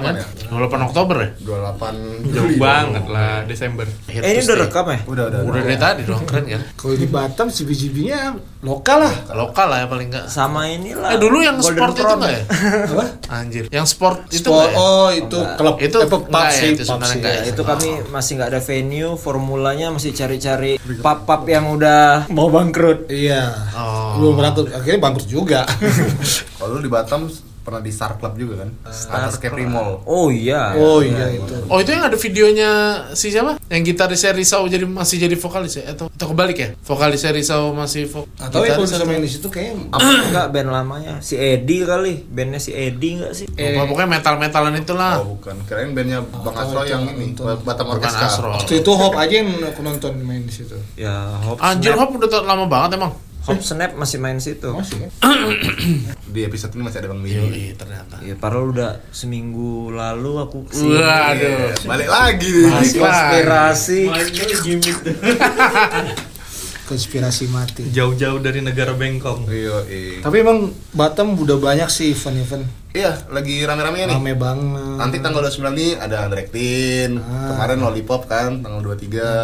28 kan? ya? 28 Oktober ya? 28 Jauh banget lah Desember. Eh ini udah rekam ya? Udah, udah. Udah dari tadi dong, keren kan? Kalau di Batam CBGB-nya lokal lah. Lokal lah ya paling enggak. Sama inilah. Eh dulu yang Golden sport itu enggak ya? Apa? Anjir. Yang sport itu enggak ya? oh itu klub Itu eh, pub enggak ya, itu pub sebenarnya enggak Ya, itu kami masih nggak ada venue, formulanya masih cari-cari pub-pub yang udah mau bangkrut. Iya. Oh. Belum bangkrut, akhirnya bangkrut juga. Kalau lu di Batam pernah di Star Club juga kan? Atas Capri Mall. Oh iya. oh iya itu. Oh itu yang ada videonya si siapa? Yang gitarisnya Risau jadi masih jadi vokalis ya? Atau, atau kebalik ya? Vokalisnya Risau masih vok Atau ya bisa atau- main di situ kayaknya Enggak band lamanya. Si Edi kali. Bandnya si Edi enggak sih? eh, Pokoknya- Pokoknya metal-metalan itulah. Oh bukan, kirain bandnya Bang Asro itu, yang ini. Batam Orkestra. Waktu itu Hop aja yang aku nonton main di situ. Ya Hop Anjir. Hop udah tau- lama banget emang. Hop Snap masih main situ. Masih kan? Di episode ini masih ada Bang Mini. Yoi ternyata. Ya padahal udah seminggu lalu aku Waduh. Balik lagi. Mas- konspirasi. Konspirasi mati. Jauh-jauh dari negara Bengkong. Iya, iya. Tapi emang Batam udah banyak sih event-event Iya, lagi rame-ramenya nih. rame banget. Nanti tanggal 29 nih ada Andrek Tin. Ah. Kemarin Lollipop kan tanggal 23.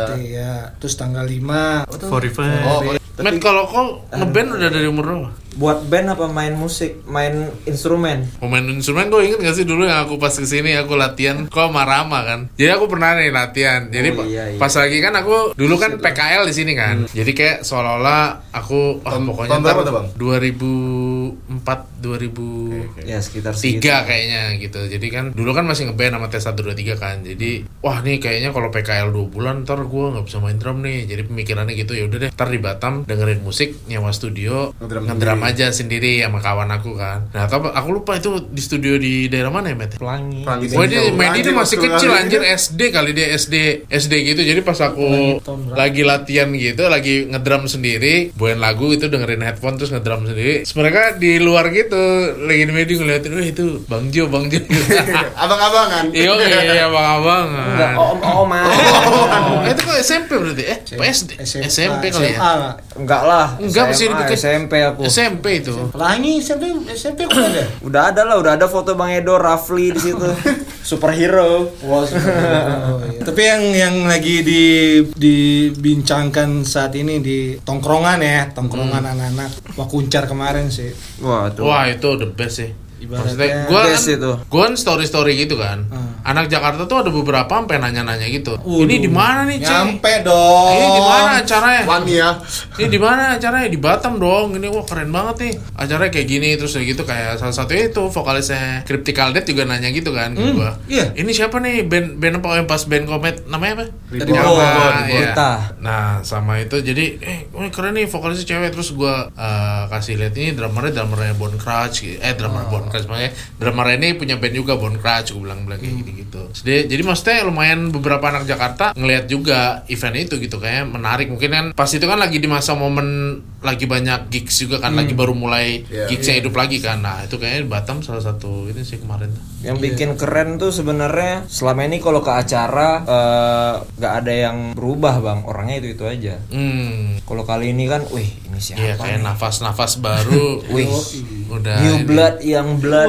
Nanti ya. Terus tanggal 5 Forify. Oh, Matt kalau kau ngeband udah dari umur berapa? Buat band apa? Main musik, main instrumen? Pemain instrumen gue inget gak sih dulu yang aku pas ke sini aku latihan kok sama Rama kan? Jadi aku pernah nih latihan. Jadi Oh, iya, iya. pas lagi kan aku dulu kan PKL di sini kan. Jadi kayak seolah-olah aku ah, Tahun- pokoknya tahun berapa tuh, Bang? 2004 2000 Ya sekitar tiga kayaknya gitu. Jadi kan dulu kan masih ngeband sama tes 1 2 3 kan. Jadi wah nih kayaknya kalau PKL 2 bulan ntar gue nggak bisa main drum nih. Jadi pemikirannya gitu ya udah deh ntar di Batam dengerin musik nyewa studio sendiri. Aja sendiri sama kawan aku kan nah atau aku lupa itu di studio di daerah mana ya Met? Pelangi. Pelangi. Wah dia Anjir, dia masih kecil anjir SD kali dia SD SD gitu jadi pas aku lagi latihan gitu lagi ngedrum sendiri buain lagu itu dengerin headphone terus ngedrum sendiri terus mereka di luar gitu lagi di Medi ngeliatin wah itu Bang Jo Bang Jo Abang-abangan. iya iya bang abang Enggak, om om Oh, itu kok SMP berarti eh SD SMP kali ya? Enggak lah. Enggak, masih. SMP aku. SMP itu Pelangi SMP SMP aku ada. Udah ada lah, udah ada foto Bang Edo, Rafli di situ. Superhero. Wah, oh, iya. Tapi yang yang lagi di dibincangkan saat ini di tongkrongan ya, tongkrongan anak-anak Wakuncar kemarin sih. Wah, tuh. wah itu the best sih Ibaratnya Maksudnya gue best kan, itu. gua kan story-story gitu kan Hmm. Anak Jakarta tuh ada beberapa sampai nanya-nanya gitu Waduh. Ini di mana nih Cek? Nyampe dong. Ini di mana acaranya? Wani ya. Ini di mana acaranya? Di Batam dong. Ini wah keren banget nih. Acaranya kayak gini terus kayak gitu kayak salah satunya itu vokalisnya Cryptical Death juga nanya gitu kan ke Hmm, gua. iya. Ini siapa nih band band apa yang pas band komet namanya apa? Tadi Yang- Bogor, nah, sama itu jadi eh keren nih vokalisnya cewek terus gua eh, kasih lihat ini drummernya drummernya Bon Crutch gitu. Eh drummer Bon Crutch makanya drummer ini punya band juga Bon Crutch gua bilang bilang kayak gitu gitu. Jadi, jadi maksudnya lumayan beberapa anak Jakarta ngelihat juga event itu gitu kayak menarik mungkin kan pas itu kan lagi di masa momen lagi banyak gigs juga kan lagi baru mulai Iya. gigsnya hidup lagi kan. Nah, itu kayaknya di Batam salah satu ini sih kemarin. Yang bikin keren tuh sebenarnya selama ini kalau ke acara eh, nggak ada yang berubah bang, orangnya itu itu aja. Hmm. Kalau kali ini kan, wih ini siapa Iya kayak nafas-nafas baru. Wih, udah new ini. blood yang blood.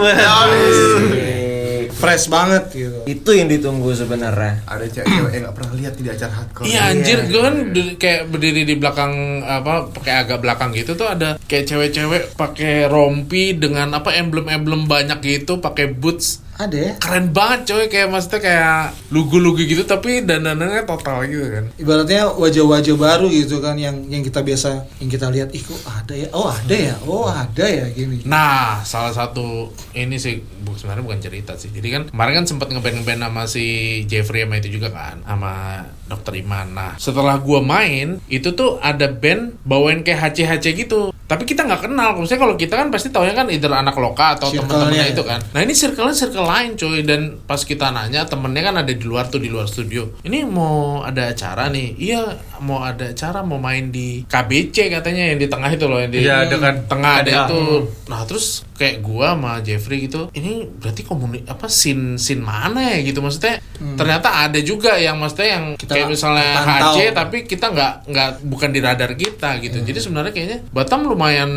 Fresh banget gitu. Itu yang ditunggu sebenarnya. Ada cewek yang nggak pernah lihat di acara hardcore. Iya anjir, gue kan kayak berdiri di belakang apa pakai agak belakang gitu tuh ada kayak cewek-cewek pakai rompi dengan apa emblem-emblem banyak gitu, pakai boots. Ada ya? Keren banget coy, kayak maksudnya kayak lugu-lugu gitu tapi dandanannya total gitu kan. Ibaratnya wajah-wajah baru gitu kan yang yang kita biasa yang kita lihat ih kok ada ya oh ada ya oh ada ya gini Nah, salah satu ini sih bu- sebenarnya bukan cerita sih. Jadi kan kemarin kan sempat ngeband ngeband sama si Jeffrey sama itu juga kan, sama Dokter Iman. Nah, setelah gua main itu tuh ada band bawain kayak HC-HC gitu. Tapi kita nggak kenal. Maksudnya kalau kita kan pasti taunya kan either anak loka atau Circle-nya teman-temannya ya. itu kan. Nah ini circle-nya circle lain coy dan pas kita nanya temennya kan ada di luar tuh di luar studio. Ini mau ada acara nih. Iya mau ada acara mau main di KBC katanya yang di tengah itu loh yang di Iya, dekat tengah ada itu. Nah terus kayak gua sama Jeffrey gitu ini berarti komuni apa sin sin mana ya gitu maksudnya ternyata ada juga yang maksudnya yang Hmm. Kita kayak misalnya pantau. HC tapi kita nggak nggak bukan di radar kita gitu Hmm. jadi sebenarnya kayaknya Batam lumayan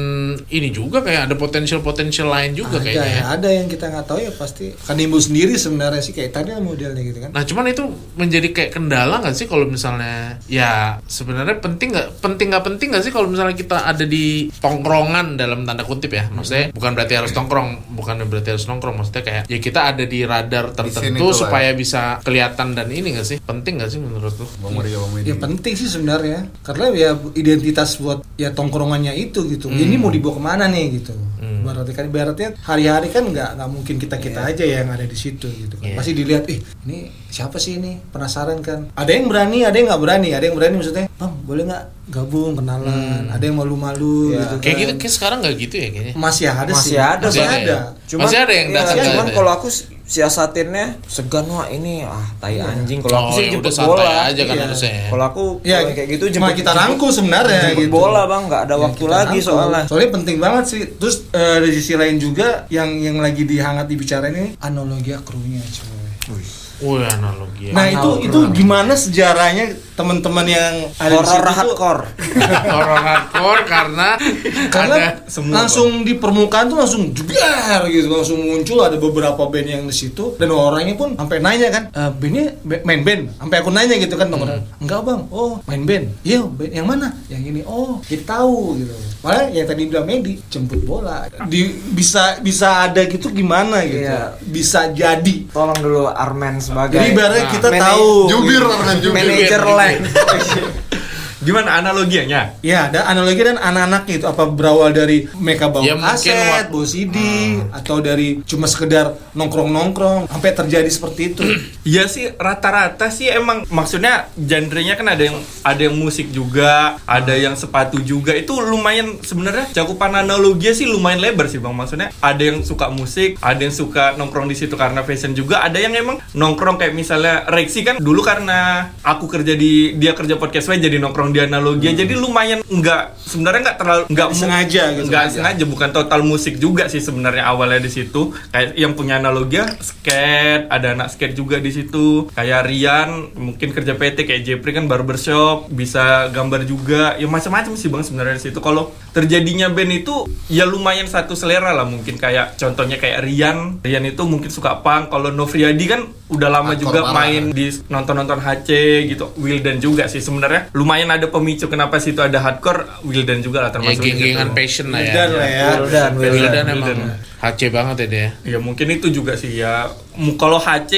ini juga kayak ada potensial potensial lain juga ada kayaknya ya. ya, ada yang kita nggak tahu ya pasti akan nimbul sendiri sebenarnya sih kayak tadi modelnya gitu kan Nah cuman itu menjadi kayak kendala nggak sih kalau misalnya ya sebenarnya penting nggak penting nggak penting nggak sih kalau misalnya kita ada di tongkrongan dalam tanda kutip ya maksudnya bukan berarti harus tongkrong bukan berarti harus nongkrong maksudnya kayak ya kita ada di radar Di tertentu itu lah supaya bisa kelihatan dan ini nggak sih penting nggak sih menurut lu? Bang Maria, Bang Medi. Ya penting sih sebenarnya karena ya identitas buat ya tongkrongannya itu gitu. Ini mau dibawa ke mana nih gitu. Berarti kan ibaratnya hari-hari kan nggak nggak mungkin kita kita aja yang ada di situ gitu kan. Iya. Pasti dilihat, ih ini siapa sih ini? Penasaran kan? Ada yang berani, ada yang nggak berani. Ada yang berani maksudnya, bang boleh nggak gabung kenalan? Ada yang malu-malu Iya. gitu. Kayak kan. gitu kayak sekarang nggak gitu ya kayaknya. Masih ada Masih sih. ada, Masih Bang. ada. Masih ada yang iya, datang ke- cuman kalau aku si- siasatinnya segan wah ini ah tai anjing kalau aku Oh, sih ya jemput bola aja kan Iya. harusnya. ya. kalau aku Ya, kayak gitu cuma jemput kita rangkul sebenarnya jemput gitu. bola bang nggak ada Ya, waktu lagi rangkul. soalnya Soalnya penting banget sih. Terus eh, dari sisi lain juga yang yang lagi dihangat dibicarain ini analogi krunya cuy. Wih analogi. ya. Nah itu itu gimana sejarahnya teman-teman yang horor tuh? hardcore. Horor hardcore karena Karena ada semua, langsung di permukaan tuh langsung jegar gitu langsung muncul ada beberapa band yang di situ. Dan orangnya pun sampai nanya kan e, bandnya ba- main band? Sampai aku nanya gitu kan temen enggak bang. Oh main band. Iya band yang mana? Yang ini. Oh kita tahu gitu. Malah yang tadi bilang Medi jemput bola. Di bisa bisa ada gitu gimana gitu? Iya. bisa jadi. Tolong dulu Armen sebagai jadi ibaratnya Nah, kita tahu. Jubir orang jubir. manajer Jubir. Right. Gimana analogianya? Ya, dan analogi dan anak-anak itu apa berawal dari mereka bawa Ya, wak- bawa CD, atau dari cuma sekedar nongkrong-nongkrong sampai terjadi seperti itu. Iya sih rata-rata sih emang maksudnya genrenya kan ada yang ada yang musik juga, ada yang sepatu juga. Itu lumayan sebenarnya cakupan analogi sih lumayan lebar sih Bang. Maksudnya ada yang suka musik, ada yang suka nongkrong di situ karena fashion juga, ada yang emang nongkrong kayak misalnya Rexi kan dulu karena aku kerja di dia kerja podcast way jadi nongkrong di analogi. Jadi lumayan enggak sebenarnya enggak terlalu enggak mu- Sengaja gitu. Enggak sengaja bukan total musik juga sih sebenarnya awalnya di situ. Kayak yang punya analogi ya, skate, ada anak skate juga di situ. Kayak Rian mungkin kerja PT kayak Jepri kan barbershop, bisa gambar juga. Ya macam-macam sih Bang sebenarnya di situ. Kalau terjadinya band itu ya lumayan satu selera lah mungkin kayak contohnya kayak Rian. Rian itu mungkin suka punk. Kalau Novriadi kan udah lama Hardcore juga parah. main di nonton-nonton HC gitu. Wildan juga sih sebenarnya lumayan ada pemicu kenapa situ ada hardcore Wildan juga lah ya termasuk di geng-gengan passion lah ya. Wildan lah ya. Wildan, Wildan, Wildan. emang HC banget ya dia. Ya mungkin itu juga sih ya. Kalau HC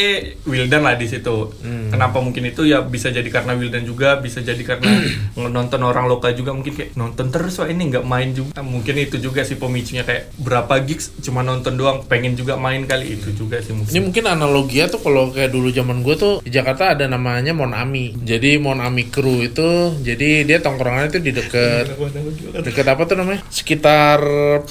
Wildan lah di situ. Kenapa mungkin itu ya bisa jadi karena Wildan juga, bisa jadi karena nonton orang lokal juga mungkin kayak nonton terus wah ini nggak main juga. Mungkin itu juga sih pemicunya kayak berapa gigs cuma nonton doang, pengen juga main kali itu juga sih Ini mungkin. mungkin analoginya tuh kalau kayak dulu zaman gue tuh di Jakarta ada namanya Monami. Jadi Monami Crew itu jadi dia tongkrongannya tuh di deket deket apa tuh namanya? Sekitar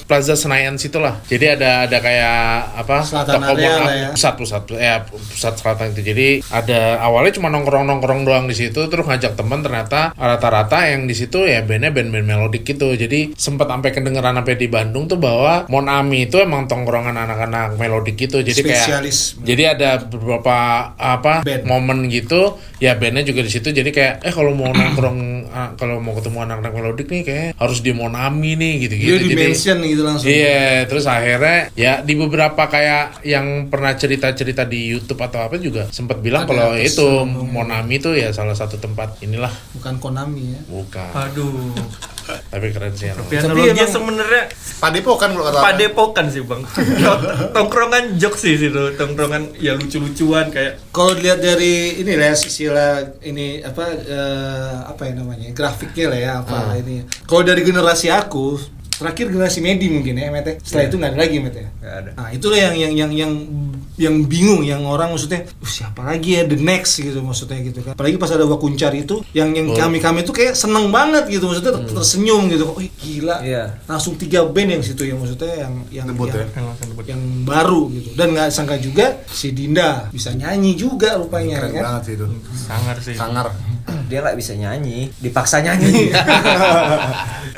Plaza Senayan situ lah. Jadi ada ada kayak apa? Selatan toko area Mon- lah ya. Pusat pusat eh pusat selatan itu. Jadi ada awalnya cuma nongkrong nongkrong doang di situ terus ngajak teman ternyata rata-rata yang di situ ya bandnya band-band melodik gitu. Jadi sempat sampai kedengeran sampai di Bandung tuh bahwa Monami itu emang tongkrongan anak-anak melodik gitu. Jadi kayak Spesialis. jadi ada beberapa apa Band. momen gitu ya bandnya juga di situ jadi kayak eh kalau mau nongkrong ah, kalau mau ketemu anak-anak melodik nih kayak harus di Monami nih gitu gitu Dia di mention gitu langsung. Iya, terus akhirnya ya di beberapa kayak yang pernah cerita-cerita di YouTube atau apa juga sempat bilang kalau itu. Monami itu ya salah satu tempat inilah Bukan Konami ya. bukan. Aduh. Tapi keren sih emang. Tapi analoginya emang- sebenarnya Padepokan kalau kata padepokan sih bang tongkrongan jokes sih situ tongkrongan ya lucu-lucuan kayak Kalau dilihat dari ini lah sila ini apa eh, apa ya namanya grafiknya lah ya apa Ah. ini. Kalau dari generasi aku terakhir generasi Medi mungkin ya Mete. Setelah itu nggak ada lagi Mete. nggak ada Nah itulah yang yang yang yang yang bingung yang orang maksudnya "Uh, siapa lagi ya the next gitu maksudnya gitu kan apalagi pas ada Wakuncar itu yang yang Oh. kami kami tuh kayak seneng banget gitu maksudnya ter- tersenyum gitu oh gila Iya. langsung tiga band yang situ yang maksudnya yang yang Debut yang, ya? yang baru gitu dan nggak sangka juga si Dinda bisa nyanyi juga rupanya Keren kan banget sih itu. sangar sih Sangar. Dia nggak bisa nyanyi, dipaksa nyanyi.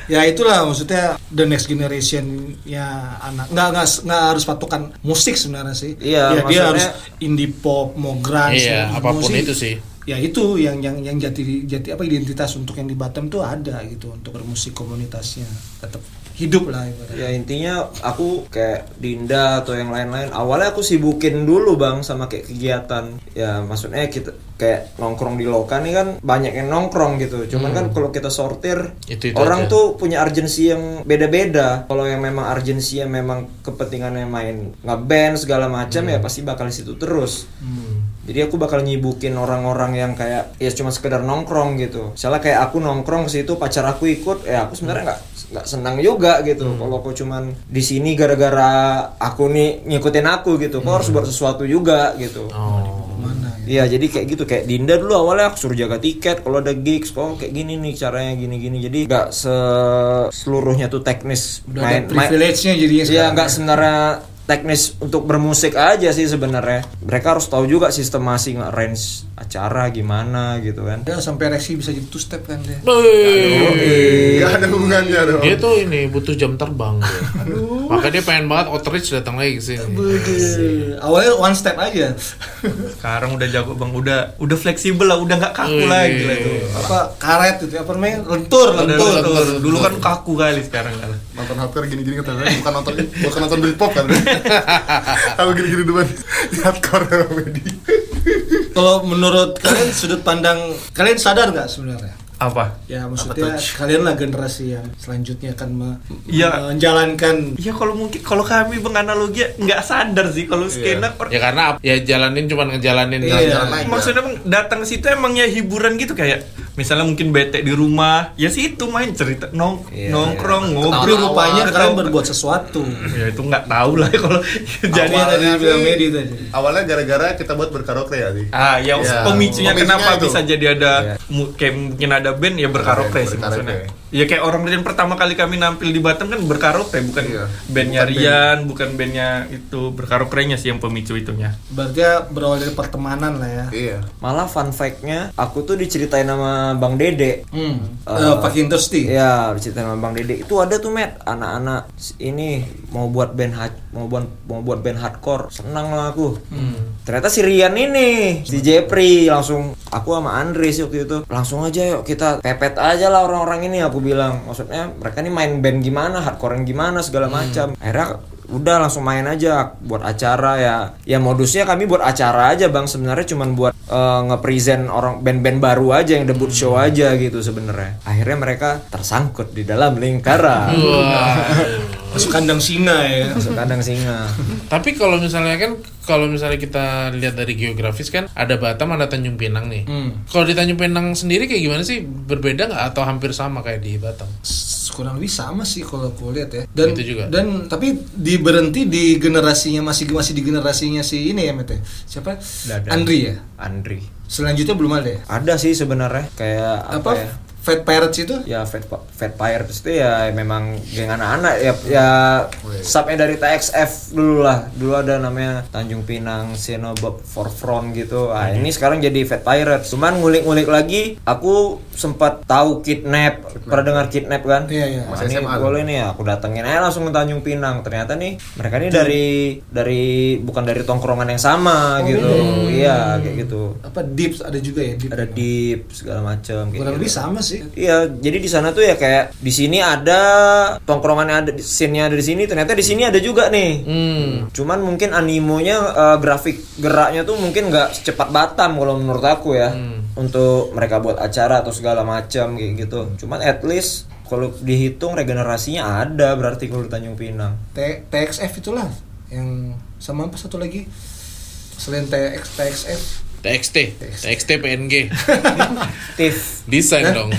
ya itulah maksudnya the next generation ya anak nggak nggak nggak harus patokan musik sebenarnya sih Iya, ya, dia harus indie pop mau grunge Iya, apa pun musik. itu sih. ya itu yang yang yang jati jati apa identitas untuk yang di Batam tuh ada gitu untuk bermusik komunitasnya tetap hidup lah ibaratnya. ya intinya aku kayak Dinda atau yang lain-lain. Awalnya aku sibukin dulu bang sama kayak kegiatan. Ya maksudnya kita kayak nongkrong di loka nih kan banyak yang nongkrong gitu. Cuman kan kalau kita sortir Itu-itu orang aja. tuh punya urgensi yang beda-beda. Kalau yang memang urgensi yang memang kepentingannya main ngeband segala macam ya pasti bakal di situ terus. Jadi aku bakal nyibukin orang-orang yang kayak ya cuma sekedar nongkrong gitu. Misalnya kayak aku nongkrong ke situ, pacar aku ikut, ya aku sebenarnya nggak nggak senang juga gitu. Kalau aku cuman di sini gara-gara aku nih ngikutin aku gitu, kok harus buat sesuatu juga gitu. Oh. ya Iya jadi kayak gitu kayak Dinda dulu awalnya aku suruh jaga tiket kalau ada gigs kok kayak gini nih caranya gini-gini jadi nggak se- seluruhnya tuh teknis udah ada privilege-nya jadinya Iya sekarang. nggak sebenarnya teknis untuk bermusik aja sih sebenarnya. Mereka harus tahu juga sistem masing range acara gimana gitu kan. ya sampai reaksi bisa jadi two step kan dia. Gak ada hubungannya dong. Dia tuh ini butuh jam terbang. dia. Makanya dia pengen banget outreach datang lagi ke sini. Awalnya one step aja sekarang udah jago bang udah udah fleksibel lah udah nggak kaku Wih. lagi lah itu apa karet itu apa namanya lentur lentur lentur. dulu kan kaku kali sekarang kan Nonton hardcore gini-gini katanya bukan nonton bukan nonton Britpop kan. Aku gini-gini depan di hardcore sama Medi. kalau menurut kalian sudut pandang kalian sadar nggak sebenarnya apa ya maksudnya kalian lah generasi yang selanjutnya akan me- Iya. menjalankan Iya kalau mungkin kalau kami menganalogi nggak sadar sih kalau skena or- Ya karena ya jalanin cuman ngejalanin Iya. Jalan aja. maksudnya datang ke situ emangnya hiburan gitu kayak misalnya mungkin bete di rumah ya sih itu main cerita nong Iya, nongkrong tapi ngobrol rupanya ketawa- kalian berbuat sesuatu ya itu nggak tahu lah kalau jadi Awalnya bilang Medi tadi Awalnya gara-gara kita buat berkaraoke ya sih. ah ya Iya. pemicunya Pemicunya kenapa itu. bisa jadi ada Iya. mu- kayak mungkin ada band ya berkaraoke Iya, sih maksudnya ya kayak orang yang pertama kali kami nampil di Batam kan berkaraoke bukan Iya. bandnya Bukan band. Rian bukan bandnya itu berkaraoke nya sih yang pemicu itunya berarti ya berawal dari pertemanan lah ya Iya. Malah fun fact-nya aku tuh diceritain sama Bang Dede. hmm. Eh, uh, fucking thirsty Iya, diceritain sama Bang Dede. Itu ada tuh, Met, anak-anak ini mau buat band ha- mau buat mau buat band hardcore. Senang lah aku. Ternyata si Rian ini, si Jepri langsung aku sama Andre sih waktu itu. Langsung aja yuk kita pepet aja lah orang-orang ini aku bilang. Maksudnya mereka ini main band gimana, hardcore gimana segala macam. Akhirnya udah langsung main aja buat acara ya. Ya modusnya kami buat acara aja bang. Sebenarnya cuman buat eh, nge-present orang band-band baru aja yang debut show aja gitu sebenarnya. Akhirnya mereka tersangkut di dalam lingkaran masuk kandang singa ya masuk kandang singa Tapi kalau misalnya kan kalau misalnya kita lihat dari geografis kan ada Batam ada Tanjung Pinang nih. Hmm. Kalau di Tanjung Pinang sendiri kayak gimana sih? Berbeda nggak atau hampir sama kayak di Batam? kurang lebih sama sih kalau aku lihat ya dan Gitu juga. dan tapi di berhenti di generasinya masih masih di generasinya si ini ya Mete siapa Dadan. Andri ya Andri selanjutnya belum ada ya ada sih sebenarnya kayak apa, apa, ya Fat Pirates itu? Ya Fat Fat Pirates itu ya memang geng anak-anak. Ya ya subnya dari TXF dulu lah. Dulu ada namanya Tanjung Pinang Senobob Forefront gitu. Ah ini sekarang jadi Fat Pirates. Cuman ngulik-ngulik lagi aku sempat tahu kidnap. Pernah dengar kidnap kan? Iya, iya. Ini SMA boleh nih aku datengin aja langsung ke Tanjung Pinang. Ternyata nih mereka ini dari dari bukan dari tongkrongan yang sama gitu. iya. Kayak gitu. Apa Dips? Ada juga ya Dips? Ada deep segala macam kurang gitu. lebih sama sih Iya, jadi di sana tuh ya kayak di sini ada tongkrongannya ada, scene-nya ada di sini, ternyata di sini ada juga nih. Hmm. Cuman mungkin animonya eh, grafik geraknya tuh mungkin nggak secepat Batam kalau menurut aku ya. Untuk mereka buat acara atau segala macam kayak gitu. Cuman at least kalau dihitung regenerasinya ada berarti kalau di Tanjung Pinang. T- TXF itulah yang sama apa satu lagi selain TX TXF TXT, TXT PNG, Tif. desain dong.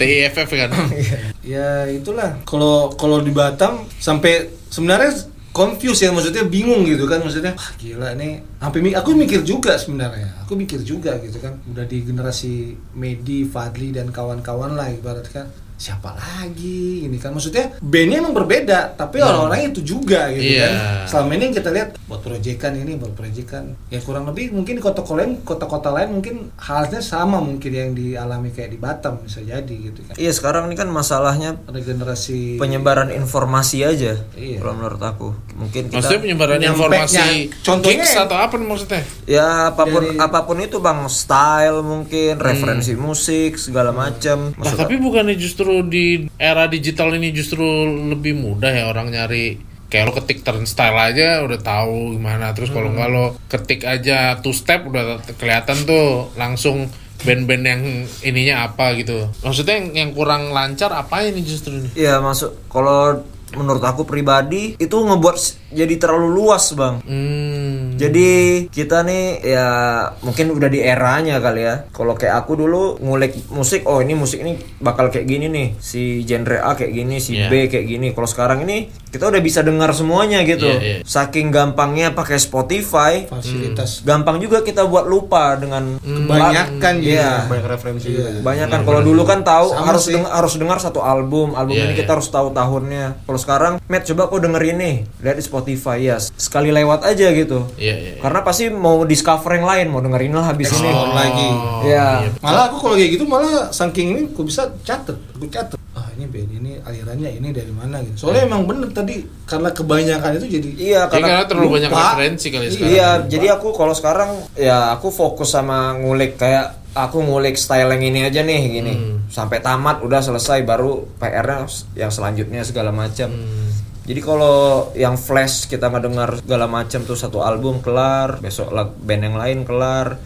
TIFF kan. ya itulah. Kalau kalau di Batam sampai sebenarnya confused ya maksudnya bingung gitu kan maksudnya wah gila nih. Sampai mi- aku mikir juga sebenarnya. Aku mikir juga gitu kan. Udah di generasi Medi Fadli dan kawan-kawan lah ibarat kan siapa lagi ini kan? Maksudnya bandnya emang berbeda tapi orang-orangnya itu juga gitu Iya. kan? Selama ini yang kita lihat buat proyekan ini buat proyekan. Ya kurang lebih mungkin di kota-kota lain kota-kota lain mungkin halnya sama mungkin yang dialami kayak di Batam bisa jadi gitu kan? Iya sekarang ini kan masalahnya ada generasi penyebaran informasi aja Iya. kalau menurut aku. Mungkin kita Maksudnya penyebaran informasi nya- contohnya gigs yang- atau apa maksudnya? ya apa pun Dari- apa pun itu bang style mungkin referensi musik segala macam. Nah, tapi bukannya justru di era digital ini justru lebih mudah ya orang nyari. Kayak lo ketik turnstile aja udah tahu gimana. Terus kalau nggak lo ketik aja two step udah kelihatan tuh langsung band-band yang ininya apa gitu. Maksudnya yang, yang kurang lancar apa ini justru ini? Ya masuk kalau menurut aku pribadi itu ngebuat jadi terlalu luas bang hmm Jadi kita nih ya mungkin udah di eranya kali ya. Kalau kayak aku dulu ngulik musik, oh ini musik ini bakal kayak gini nih. Si genre A kayak gini, si Iya. B kayak gini. Kalau sekarang ini kita udah bisa dengar semuanya gitu. Iya, iya. Saking gampangnya pakai Spotify, fasilitas. Gampang juga kita buat lupa dengan kebanyakan Iya. ya banyak referensi gitu ya. banyak kan kalau dulu kan tahu Sama harus dengar harus dengar satu album. Album Iya, ini kita iya. harus tahu tahunnya. Kalau sekarang Matt coba kau dengerin nih. Lihat di Spotify ya. Sekali lewat aja gitu. Iya iya karena pasti mau discover yang lain mau dengerin lah habis ini. Explore lagi. Iya. malah aku kalau kayak gitu malah saking ini aku bisa catet. Aku catet ini band ini alirannya ini dari mana gitu soalnya emang bener tadi karena kebanyakan itu jadi iya Ya, karena terlalu lupa. banyak referensi kali sekarang iya jadi aku kalau sekarang ya aku fokus sama ngulik kayak aku ngulik style yang ini aja nih gini Hmm. sampai tamat udah selesai baru PR-nya yang selanjutnya segala macam Hmm. Jadi kalau yang flash kita ngedengar segala macam tuh satu album kelar, besok band yang lain kelar,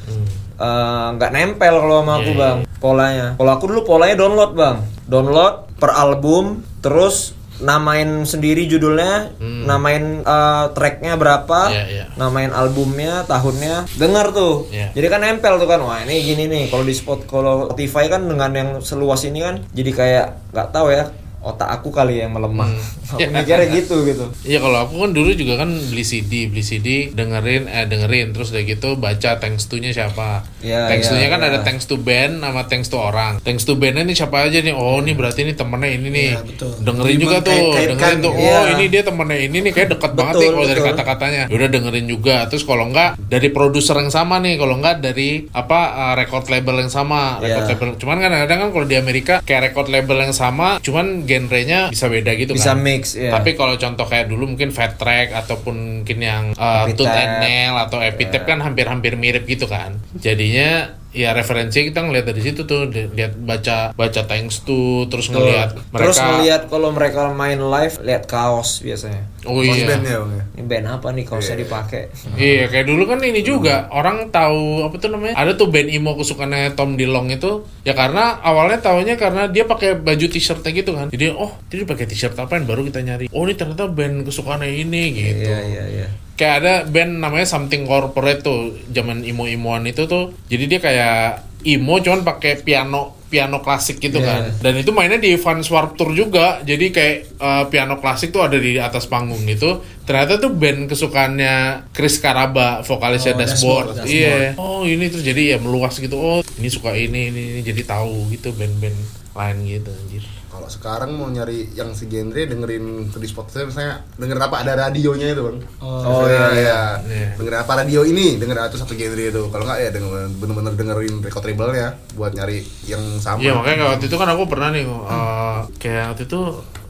Eh, nggak nempel kalau sama aku Hmm. Iya, bang polanya. Kalau aku dulu polanya download bang, download per album, terus namain sendiri judulnya, namain eh, tracknya berapa, Hmm. Iya, iya. namain albumnya, tahunnya, dengar tuh. Iya. Jadi kan nempel tuh kan, wah ini gini nih. Kalau di spot kalau Spotify kan dengan yang seluas ini kan, jadi kayak nggak tahu ya otak aku kali yang melemah. aku Ya. mikirnya gitu gitu. Iya kalau aku kan dulu juga kan beli CD, beli CD, dengerin, eh dengerin, terus udah gitu baca thanks to-nya siapa. Iya, thanks iya, to-nya kan iya. ada thanks to band sama thanks to orang. Thanks to bandnya nih siapa aja nih? Oh ini berarti ini temennya ini nih. Iya, betul. Dengerin Jadi juga tuh, mengkait-kaitkan dengerin tuh. gitu. Oh Iya. ini dia temennya ini nih kayak dekat banget nih kalau dari kata-katanya. Ya Udah dengerin juga. Terus kalau enggak dari produser yang sama nih, kalau enggak dari apa uh, record label yang sama. Record Iya. label. Cuman kan kadang-kadang kan kalau di Amerika kayak record label yang sama, cuman genrenya bisa beda gitu Bisa kan. mix ya. Tapi kalau contoh kayak dulu mungkin Fat Track ataupun mungkin yang uh. Tooth and Nail atau Epitaph kan hampir-hampir mirip gitu kan. Jadinya ya referensi kita ngeliat dari situ tuh lihat baca baca thanks to terus ngelihat mereka. Terus ngelihat kalau mereka main live, lihat kaos biasanya. oh Kaos iya. bang ya. Ini band apa nih kaosnya dipakai? Iya kayak dulu kan ini juga orang tahu apa tuh namanya ada tuh band emo kesukaannya Tom DeLonge itu. Ya karena awalnya tahunya karena dia pakai baju t-shirtnya gitu kan. Jadi oh dia pakai t-shirt apaan baru kita nyari. Oh ini ternyata band kesukaannya ini gitu. Iya iya iya. Kayak ada band namanya Something Corporate tuh zaman imo-imoan itu tuh. Jadi dia kayak imo cuman pakai piano piano klasik gitu Iya. kan. Dan itu mainnya di Vans Warped Tour juga. Jadi kayak eh, piano klasik tuh ada di atas panggung gitu. Ternyata tuh band kesukaannya Chris Karaba vokalisnya Oh, Dashboard. Iya. Oh ini terus jadi ya meluas gitu. Oh ini suka ini ini, ini. jadi tahu gitu band-band lain gitu anjir Kalau sekarang mau nyari yang segenre dengerin di Spotify misalnya dengerin apa ada radionya itu bang. Oh, iya iya. Iya. Dengerin apa radio ini, dengerin itu satu genre itu. Kalau nggak ya denger, bener-bener dengerin record labelnya buat nyari yang sama. Iya makanya waktu itu kan aku pernah nih uh, kayak waktu itu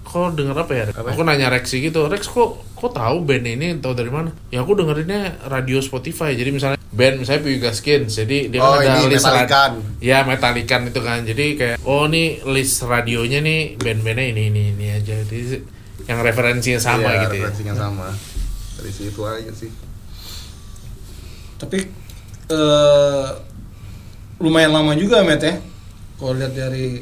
kok denger apa ya? Aku nanya Rexy gitu, Rex kok kok tahu band ini tahu dari mana? Ya aku dengerinnya radio Spotify. Jadi misalnya band misalnya Puyuga Skins, jadi dia Oh, kan ada ini list Metallican. Ya Metalikan itu kan. Jadi kayak oh nih list radionya nih band-bandnya ini ini ini aja. Jadi yang referensinya sama Iya, gitu ya. referensinya sama. Dari situ aja sih. tapi eh lumayan lama juga Met ya kalau lihat dari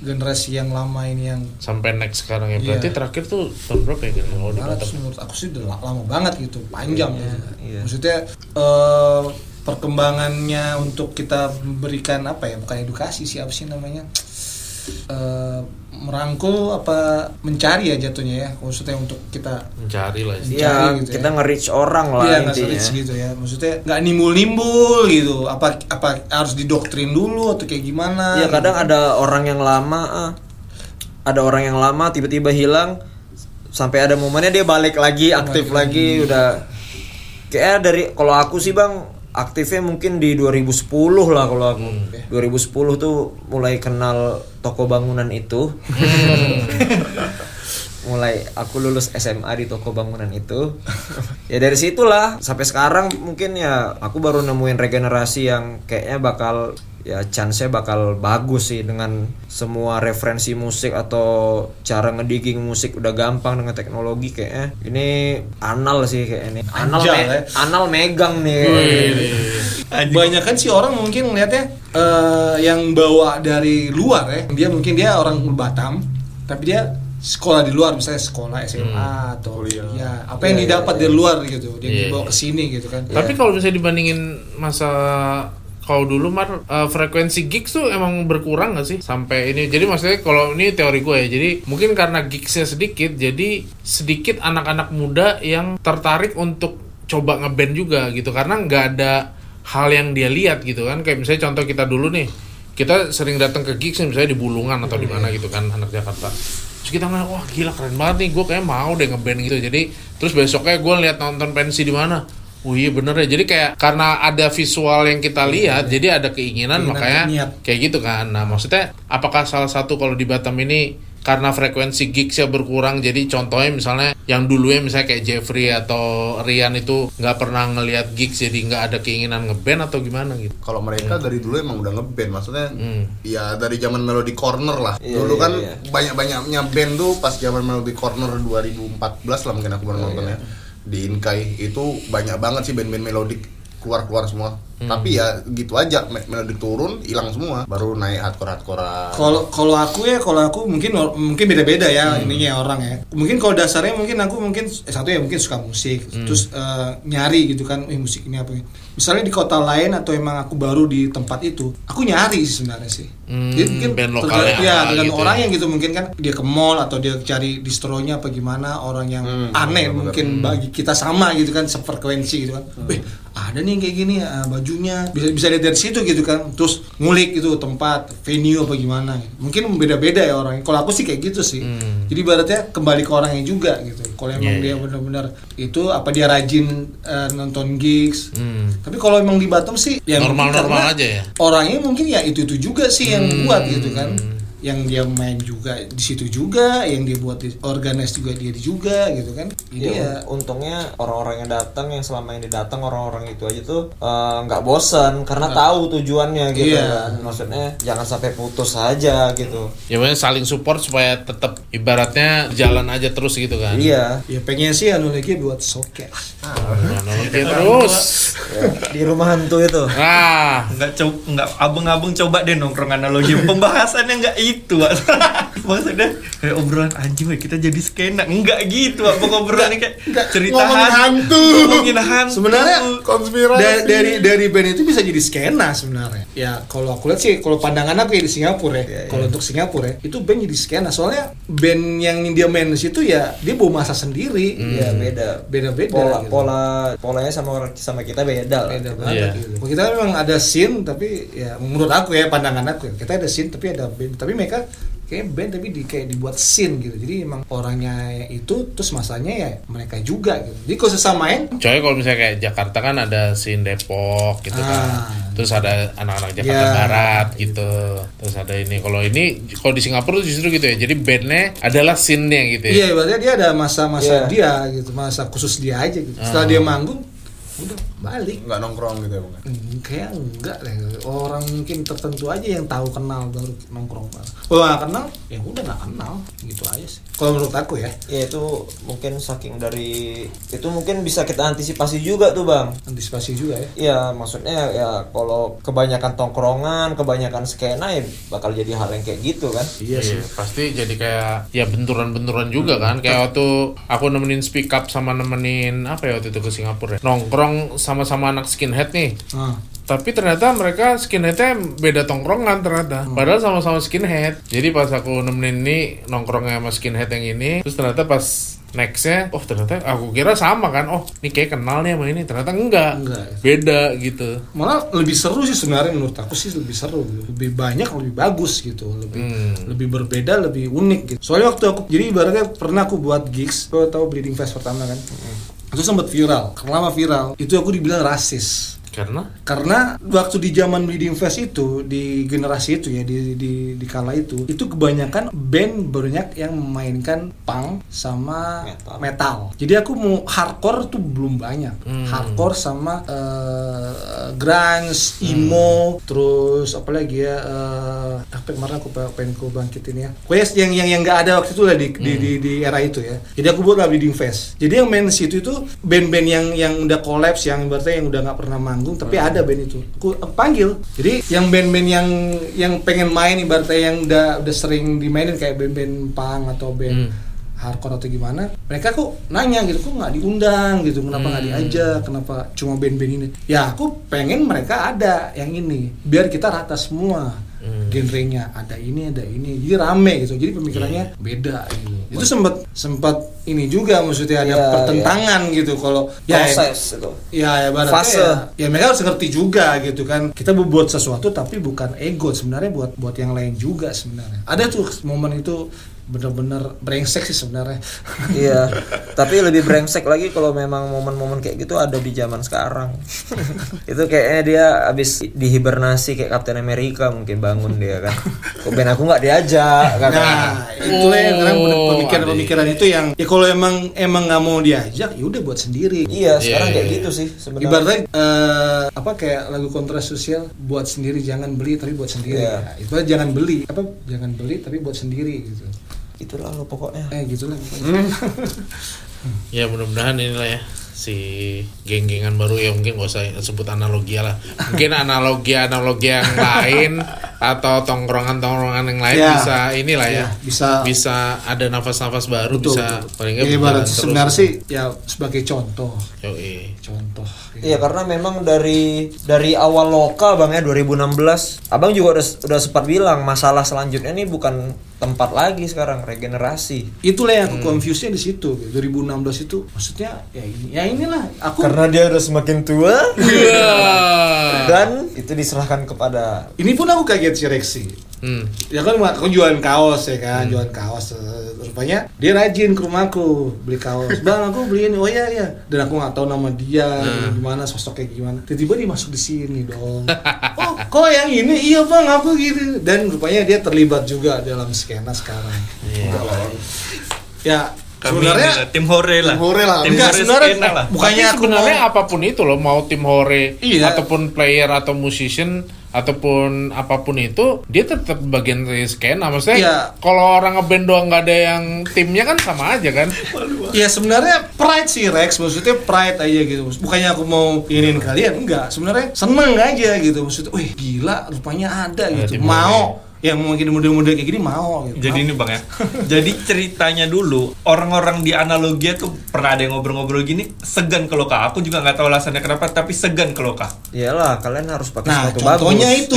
generasi yang lama ini yang Sampai next sekarang ya. Berarti Iya. terakhir tuh tahun berapa ya kalau di Batam? menurut aku sih udah la- lama banget gitu panjang Iya, gitu. iya. maksudnya eh, perkembangannya untuk kita memberikan apa ya bukan edukasi sih apa sih namanya eh, merangkul apa mencari ya jatuhnya ya maksudnya untuk kita mencari lah. Dicari Iya, gitu ya. kita nge-reach orang lah Iya intinya. serius gitu ya maksudnya nggak nimbul-nimbul gitu apa apa harus didoktrin dulu atau kayak gimana Iya gitu. kadang ada orang yang lama, ah. ada orang yang lama tiba-tiba hilang, sampai ada momennya dia balik lagi, aktif lagi, udah kayak dari kalau aku sih bang aktifnya mungkin di 2010 lah kalau aku. 2010 tuh mulai kenal toko bangunan itu. mulai aku lulus SMA di toko bangunan itu ya dari situlah sampai sekarang mungkin ya aku baru nemuin regenerasi yang kayaknya bakal ya chance-nya bakal bagus sih dengan semua referensi musik atau cara ngedigging musik udah gampang dengan teknologi kayaknya. Ini anal sih kayak ini anal Anjal, me- ya. anal megang nih. Banyak kan sih orang mungkin ngeliatnya eh, yang bawa dari luar ya. Dia mungkin dia orang Batam tapi dia sekolah di luar misalnya sekolah SMA atau kuliah. apa yang didapat dari luar gitu. Dia Iya, dibawa ke sini gitu kan. Tapi kalau misalnya dibandingin masa kalau dulu mar eh, frekuensi gigs tuh emang berkurang gak sih? Sampai ini jadi maksudnya kalau ini teori gue ya jadi mungkin karena gigsnya sedikit jadi sedikit anak-anak muda yang tertarik untuk coba ngeband juga gitu karena nggak ada hal yang dia lihat gitu kan. Kayak misalnya contoh kita dulu nih kita sering datang ke gigs misalnya di Bulungan atau di mana gitu kan anak Jakarta. Terus kita ngeliat wah gila keren banget nih gue kayak mau deh ngeband gitu. Jadi terus besoknya gue lihat nonton pensi di mana Oh iya bener ya jadi kayak karena ada visual yang kita lihat jadi ada keinginan, Keinginan, makanya niat. kayak gitu kan nah maksudnya apakah salah satu kalau di Batam ini karena frekuensi gigsnya berkurang jadi contohnya misalnya yang dulunya misalnya kayak Jeffrey atau Rian itu nggak pernah ngelihat gigs jadi nggak ada keinginan ngeband atau gimana gitu Kalau mereka dari dulu emang udah ngeband, maksudnya Hmm. ya dari zaman Melody Corner lah. Iya, dulu iya, kan iya. banyak-banyaknya band tuh pas zaman Melody Corner 2014 lah mungkin aku baru Oh, nonton iya. ya. Di Inkai itu banyak banget sih band-band melodic keluar-keluar semua. Hmm. Tapi ya gitu aja, me- melodic turun, hilang semua. Baru naik hardcore-hardcore. Kalau kalau aku ya kalau aku mungkin mungkin beda-beda ya ininya orang ya. Mungkin kalau dasarnya mungkin aku mungkin eh, satu ya mungkin suka musik, terus eh, nyari gitu kan, eh musik ini apa ya. Misalnya di kota lain atau emang aku baru di tempat itu, aku nyari sih sebenarnya sih. Hmm, Jadi mungkin band terga- lokalnya ya tergantung gitu ya. orangnya gitu mungkin kan dia ke mall atau dia cari distronya apa gimana orang yang aneh mungkin bagi kita sama gitu kan sefrekuensi gitu kan. Beh, ada nih yang kayak gini ah, bajunya bisa bisa lihat dari situ gitu kan. Terus ngulik itu tempat, venue apa gimana. Mungkin beda-beda ya orangnya. Kalau aku sih kayak gitu sih. Hmm. Jadi ibaratnya kembali ke orangnya juga gitu. Kalau emang Iya, dia iya. benar-benar itu apa dia rajin eh, nonton gigs. Hmm. Tapi kalau emang di Batam sih ya Normal-normal karena aja ya? Orangnya mungkin ya itu-itu juga sih yang Hmm. buat gitu kan. Yang dia main juga di situ juga, yang dia buat di organize juga dia juga gitu kan. Jadi Iya, ya un- untungnya orang-orang yang datang yang selama ini datang orang-orang itu aja tuh eh, nggak bosan karena tahu tujuannya gitu Iya. kan. Maksudnya jangan sampai putus aja gitu. ya pokoknya saling support supaya tetap ibaratnya jalan aja terus gitu kan Iya. ya pengen sih anu lagi buat showcase. Teknologi terus Ya, di rumah hantu itu. nah Enggak coba enggak abeng-abeng coba deh nongkrong analogi pembahasannya enggak itu Wak. maksudnya kayak obrolan anjing kita jadi skena enggak gitu apa obrolannya kayak cerita ngomongin hantu. ngomongin hantu Sebenarnya konspirasi. Da- dari dari band itu bisa jadi skena sebenarnya. Ya kalau aku lihat sih kalau pandangan aku ya di Singapura ya. Kalau untuk Singapura ya, itu band jadi skena. Soalnya band yang dia main di situ ya dia bawa masa sendiri. Iya, beda. Beda-beda Pola gitu. pola polanya sama orang sama kita beda lah. beda Iya. banget gitu. Kalau kita memang ada scene tapi ya menurut aku ya pandangan aku ya, kita ada scene tapi ada band tapi mereka kayak band tapi di kayak dibuat scene gitu jadi emang orangnya itu terus masanya ya mereka juga gitu jadi kalau sesamain Coy kalau misalnya kayak Jakarta kan ada scene Depok gitu kan. Ah. Terus ada anak-anak Jakarta Ya. Barat gitu. Terus ada ini. Kalau ini kalau di Singapura justru gitu ya. Jadi bandnya adalah scene-nya gitu ya. Iya, berarti dia ada masa-masa dia gitu, masa khusus dia aja gitu. Setelah Ah. dia manggung, udah balik. nggak nongkrong gitu ya bang Hmm, Kayak enggak deh. Orang mungkin tertentu aja yang tahu kenal baru nongkrong. Kalau nggak kenal, ya udah nggak kenal, gitu aja sih. Kalau menurut aku ya, Ya itu mungkin saking dari itu mungkin bisa kita antisipasi juga tuh bang. antisipasi juga ya. Iya maksudnya ya kalau kebanyakan tongkrongan, kebanyakan skena ya bakal jadi hal yang kayak gitu kan. Iya sih. Pasti jadi kayak ya benturan-benturan juga kan. Kayak waktu aku nemenin speak up sama nemenin apa ya waktu itu ke Singapura ya. Nongkrong sama-sama anak skinhead nih. Ah. tapi ternyata mereka skinheadnya beda tongkrongan ternyata. Hmm. padahal sama-sama skinhead. Jadi pas aku nemenin ini nongkrongnya sama skinhead yang ini terus ternyata pas nextnya oh ternyata aku kira sama kan. Oh ini kayak kenal nih sama ini. Ternyata enggak, Enggak. beda gitu. Malah lebih seru sih sebenarnya menurut aku sih lebih seru. Lebih banyak lebih bagus gitu. Lebih Hmm. lebih berbeda lebih unik gitu. Soalnya waktu aku jadi ibaratnya pernah aku buat gigs. Kau tahu bleeding fest pertama kan itu sempat viral. Karena lama viral? Itu aku dibilang rasis karena karena waktu di zaman Bleeding Fest itu di generasi itu ya di di, di kala itu itu kebanyakan band banyak yang memainkan punk sama Metal. metal. Jadi aku mau hardcore tuh belum banyak. Hmm. Hardcore sama eh, grunge, emo, terus apa lagi ya eh, apa kemarin aku pe- pengen ku bangkitin ya. Pokoknya yang yang yang nggak ada waktu itu lah di, di, di, di era itu ya. Jadi aku buat lah Bleeding Fest. Jadi yang main situ itu band-band yang yang udah collapse yang berarti yang udah nggak pernah manggung tapi ada band itu. Aku, aku panggil. Jadi yang band-band yang yang pengen main ibaratnya yang udah udah sering dimainin kayak band-band punk atau band Hmm. hardcore atau gimana mereka kok nanya gitu kok nggak diundang gitu kenapa nggak Hmm. diajak kenapa cuma band-band ini ya aku pengen mereka ada yang ini biar kita rata semua Hmm. genrenya ada ini ada ini jadi rame gitu jadi pemikirannya Iya. beda gitu itu sempat sempat ini juga maksudnya ada Iya, pertentangan gitu kalau ya proses itu Ya, ya ibaratnya Fase. ya, ya mereka harus ngerti juga gitu kan. Kita buat sesuatu tapi bukan ego sebenarnya buat buat yang lain juga sebenarnya. Ada tuh momen itu bener-bener brengsek sih sebenarnya. iya tapi lebih brengsek lagi kalau memang momen-momen kayak gitu ada di zaman sekarang itu kayaknya dia abis dihibernasi kayak Captain America mungkin bangun dia kan kok band aku nggak diajak kan Nah, itulah yang kadang Oh, pemikiran-pemikiran itu yang ya kalau emang emang nggak mau diajak ya udah buat sendiri. iya sekarang Iya, kayak iya. gitu sih sebenarnya Ibaratnya eh, apa kayak lagu kontra sosial buat sendiri jangan beli tapi buat sendiri. Iya. Ya, itu aja jangan beli apa jangan beli tapi buat sendiri gitu. Itulah lo pokoknya Eh gitulah. ya mudah-mudahan inilah ya si geng-gengan baru ya mungkin gak usah sebut analogi lah mungkin analogi analogi yang lain atau tongkrongan-tongkrongan yang lain Ya. bisa inilah ya, Ya, bisa- bisa ada nafas-nafas baru Betul, bisa betul. paling Ya, nggak ibarat berjalan terus. sebenarnya sih ya sebagai contoh. Yoi. Contoh. gitu. Iya karena memang dari dari awal loka bang ya 2016 abang juga udah udah sempat bilang masalah selanjutnya ini bukan tempat lagi sekarang regenerasi Itulah yang aku confuse-nya di situ. 2016 itu maksudnya ya ini ya inilah aku karena dia udah semakin tua Iya. dan itu diserahkan kepada ini pun aku kaget si Rexi. Hmm. Ya kan aku jualan kaos ya kan, jualan kaos. Eh, Rupanya dia rajin ke rumahku beli kaos. Bang aku beli ini. Oh iya iya. Dan aku nggak tahu nama dia, gimana sosoknya gimana. Tiba-tiba dia masuk di sini dong. oh kok yang ini? Iya bang aku gitu. Dan rupanya dia terlibat juga dalam skena sekarang. Ya Kami sebenarnya tim hore lah. Tim hore lah. Tim Enggak, hore sebenarnya lah. bukannya Tapi aku sebenarnya mau- apa pun itu loh mau tim hore Iya. ataupun player atau musician ataupun apa pun itu dia tetap bagian dari skena maksudnya Iya. kalau orang ngeband doang nggak ada yang timnya kan sama aja kan Ya sebenarnya pride sih Rex, maksudnya pride aja gitu. Bukannya aku mau iniin kalian, enggak. Sebenarnya seneng aja gitu. Maksudnya, wih gila, rupanya ada gitu. tim Mau yang mungkin muda-muda kayak gini mau gitu. Jadi ini bang ya. Jadi ceritanya dulu orang-orang di analogia tuh pernah ada yang ngobrol-ngobrol gini segan ke loka. Aku juga nggak tahu alasannya kenapa tapi segan ke loka. iyalah kalian harus pakai Nah, sepatu contohnya bagus itu.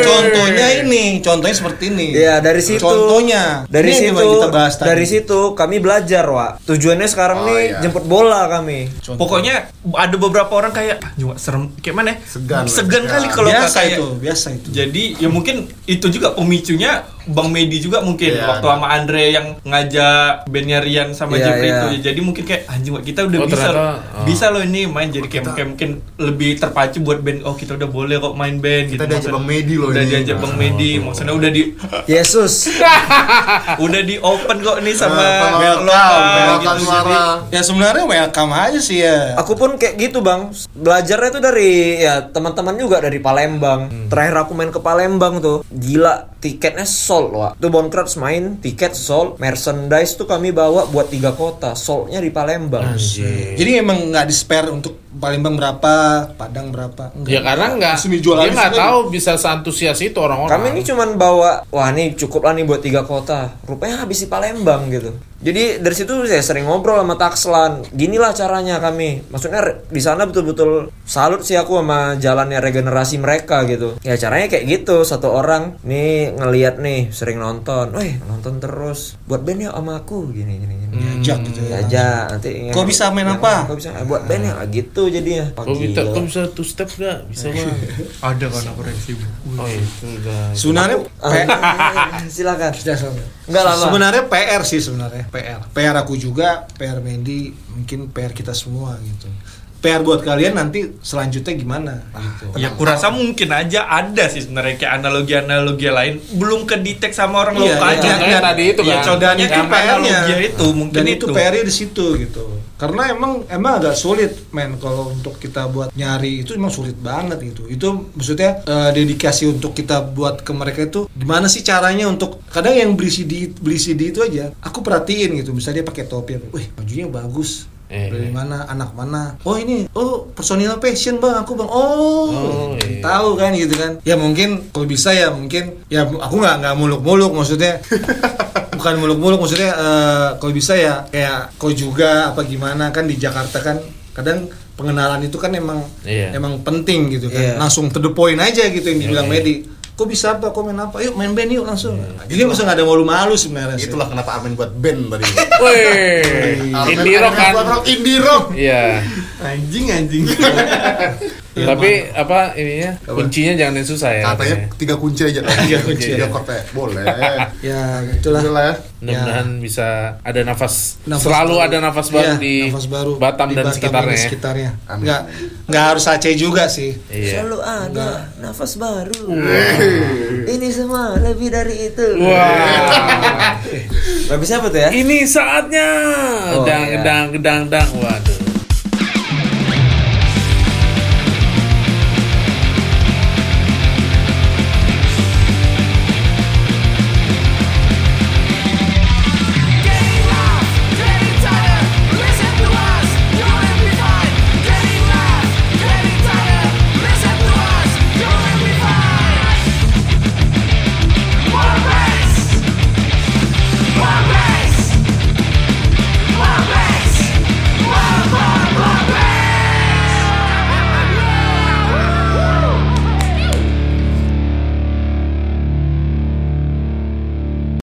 Contohnya ini, contohnya seperti ini. Iya dari situ Contohnya. dari Ini situ kita bahas tadi. dari situ kami belajar Wak tujuannya sekarang Oh, nih iya. jemput bola kami Contoh. Pokoknya ada beberapa orang kayak ah, juga serem kayak mana? ya? Segan, Segan segan. kali kalau biasa kayak itu, biasa itu. Jadi ya mungkin itu juga pemicunya Bang Medi juga mungkin Iya, waktu sama Andre yang ngajak bandnya Rian sama Iya, Jeffrey iya. itu ya. Jadi mungkin kayak anjing kita udah Oh, bisa ternyata, oh. Bisa loh ini main jadi kayak, kayak mungkin lebih terpacu buat band oh kita udah boleh kok main band Kita gitu. diajak Bang Medi loh Udah diajak Bang Medi maksudnya udah di Yesus udah di open kok nih sama Nah, sama welcome, gitu. suara. Ya sebenarnya welcome aja sih ya. aku pun kayak gitu bang belajarnya tuh dari ya teman-teman juga dari Palembang Hmm. terakhir aku main ke Palembang tuh gila tiketnya sold Wak tuh Boncrats main tiket sold merchandise tuh kami bawa buat tiga kota soldnya di Palembang Jadi emang nggak di spare untuk Palembang berapa, Padang berapa? Enggak. ya karena nggak dijual dia nggak tahu bisa seantusias itu orang-orang Kami ini cuman bawa, wah ini cukup lah nih buat tiga kota. Rupanya habis di Palembang gitu. Jadi dari situ saya sering ngobrol sama Takslan. Ginilah caranya kami. Maksudnya di sana betul-betul salut sih aku sama jalannya regenerasi mereka gitu. Ya caranya kayak gitu. Satu orang nih ngelihat nih sering nonton. Weh nonton terus. Buat band ya sama aku gini gini gini. Diajak gitu ya. Diajak nanti. Kok bisa main apa? Kok bisa eh, buat band ya gitu jadinya. Kok bisa, kok bisa two step gak? Bisa bang. Ada kan aku reaksi. Oh itu udah. Sebenarnya P- Ah, silakan. Enggak lah, Bang. sebenarnya PR sih sebenarnya PR. PR aku juga, PR Mendy, mungkin PR kita semua gitu. PR buat kalian nanti selanjutnya gimana gitu. Ya kurasa mungkin aja ada sih sebenarnya kayak analogi-analogi lain belum kedetek sama orang Iya, lokal iya, aja. contohnya tadi itu Iya, kan. contohnya itu kan PR-nya. analogi itu mungkin Dan itu. itu PR-nya di situ gitu. Karena emang emang agak sulit men kalau untuk kita buat nyari itu emang sulit banget gitu. Itu maksudnya eh, dedikasi untuk kita buat ke mereka itu gimana sih caranya untuk kadang yang beli CD beli CD itu aja aku perhatiin gitu. Misalnya dia pakai topi wih bajunya bagus. Eh, Dari eh. mana anak mana? Oh ini, oh personil fashion bang, aku bang. Oh, Oh, iya. tahu kan gitu kan? Ya mungkin kalau bisa ya mungkin ya aku nggak nggak muluk-muluk maksudnya bukan muluk-muluk maksudnya eh, kalau bisa ya kayak kau juga apa gimana kan di Jakarta kan kadang pengenalan itu kan emang Iya. emang penting gitu kan Iya. langsung to the point aja gitu yang dibilang Iya. Medi kok bisa apa kok main apa yuk main band yuk langsung jadi nggak usah nggak ada malu-malu sebenarnya sih. Itulah kenapa Armin buat band tadi. Wih, Armin- indie rock kan? indie rock. Iya. anjing anjing. Iya, Tapi apa ininya? Kuncinya jangan yang susah ya. Katanya katanya. tiga kunci aja. Tiga kunci. Tiga ya. Boleh. ya itulah Itulah ya. Mudah-mudahan bisa ada nafas, Nafas selalu baru. ada nafas baru Iya, di nafas baru Batam di dan sekitarnya. ya. sekitarnya. Amin. Nggak nggak harus Aceh juga sih. Iya. Selalu ada nafas baru. Ini semua lebih dari itu. Wah. Lagu siapa tuh ya? Ini saatnya. Oh, dang, iya. dang, dang, dang. Waduh.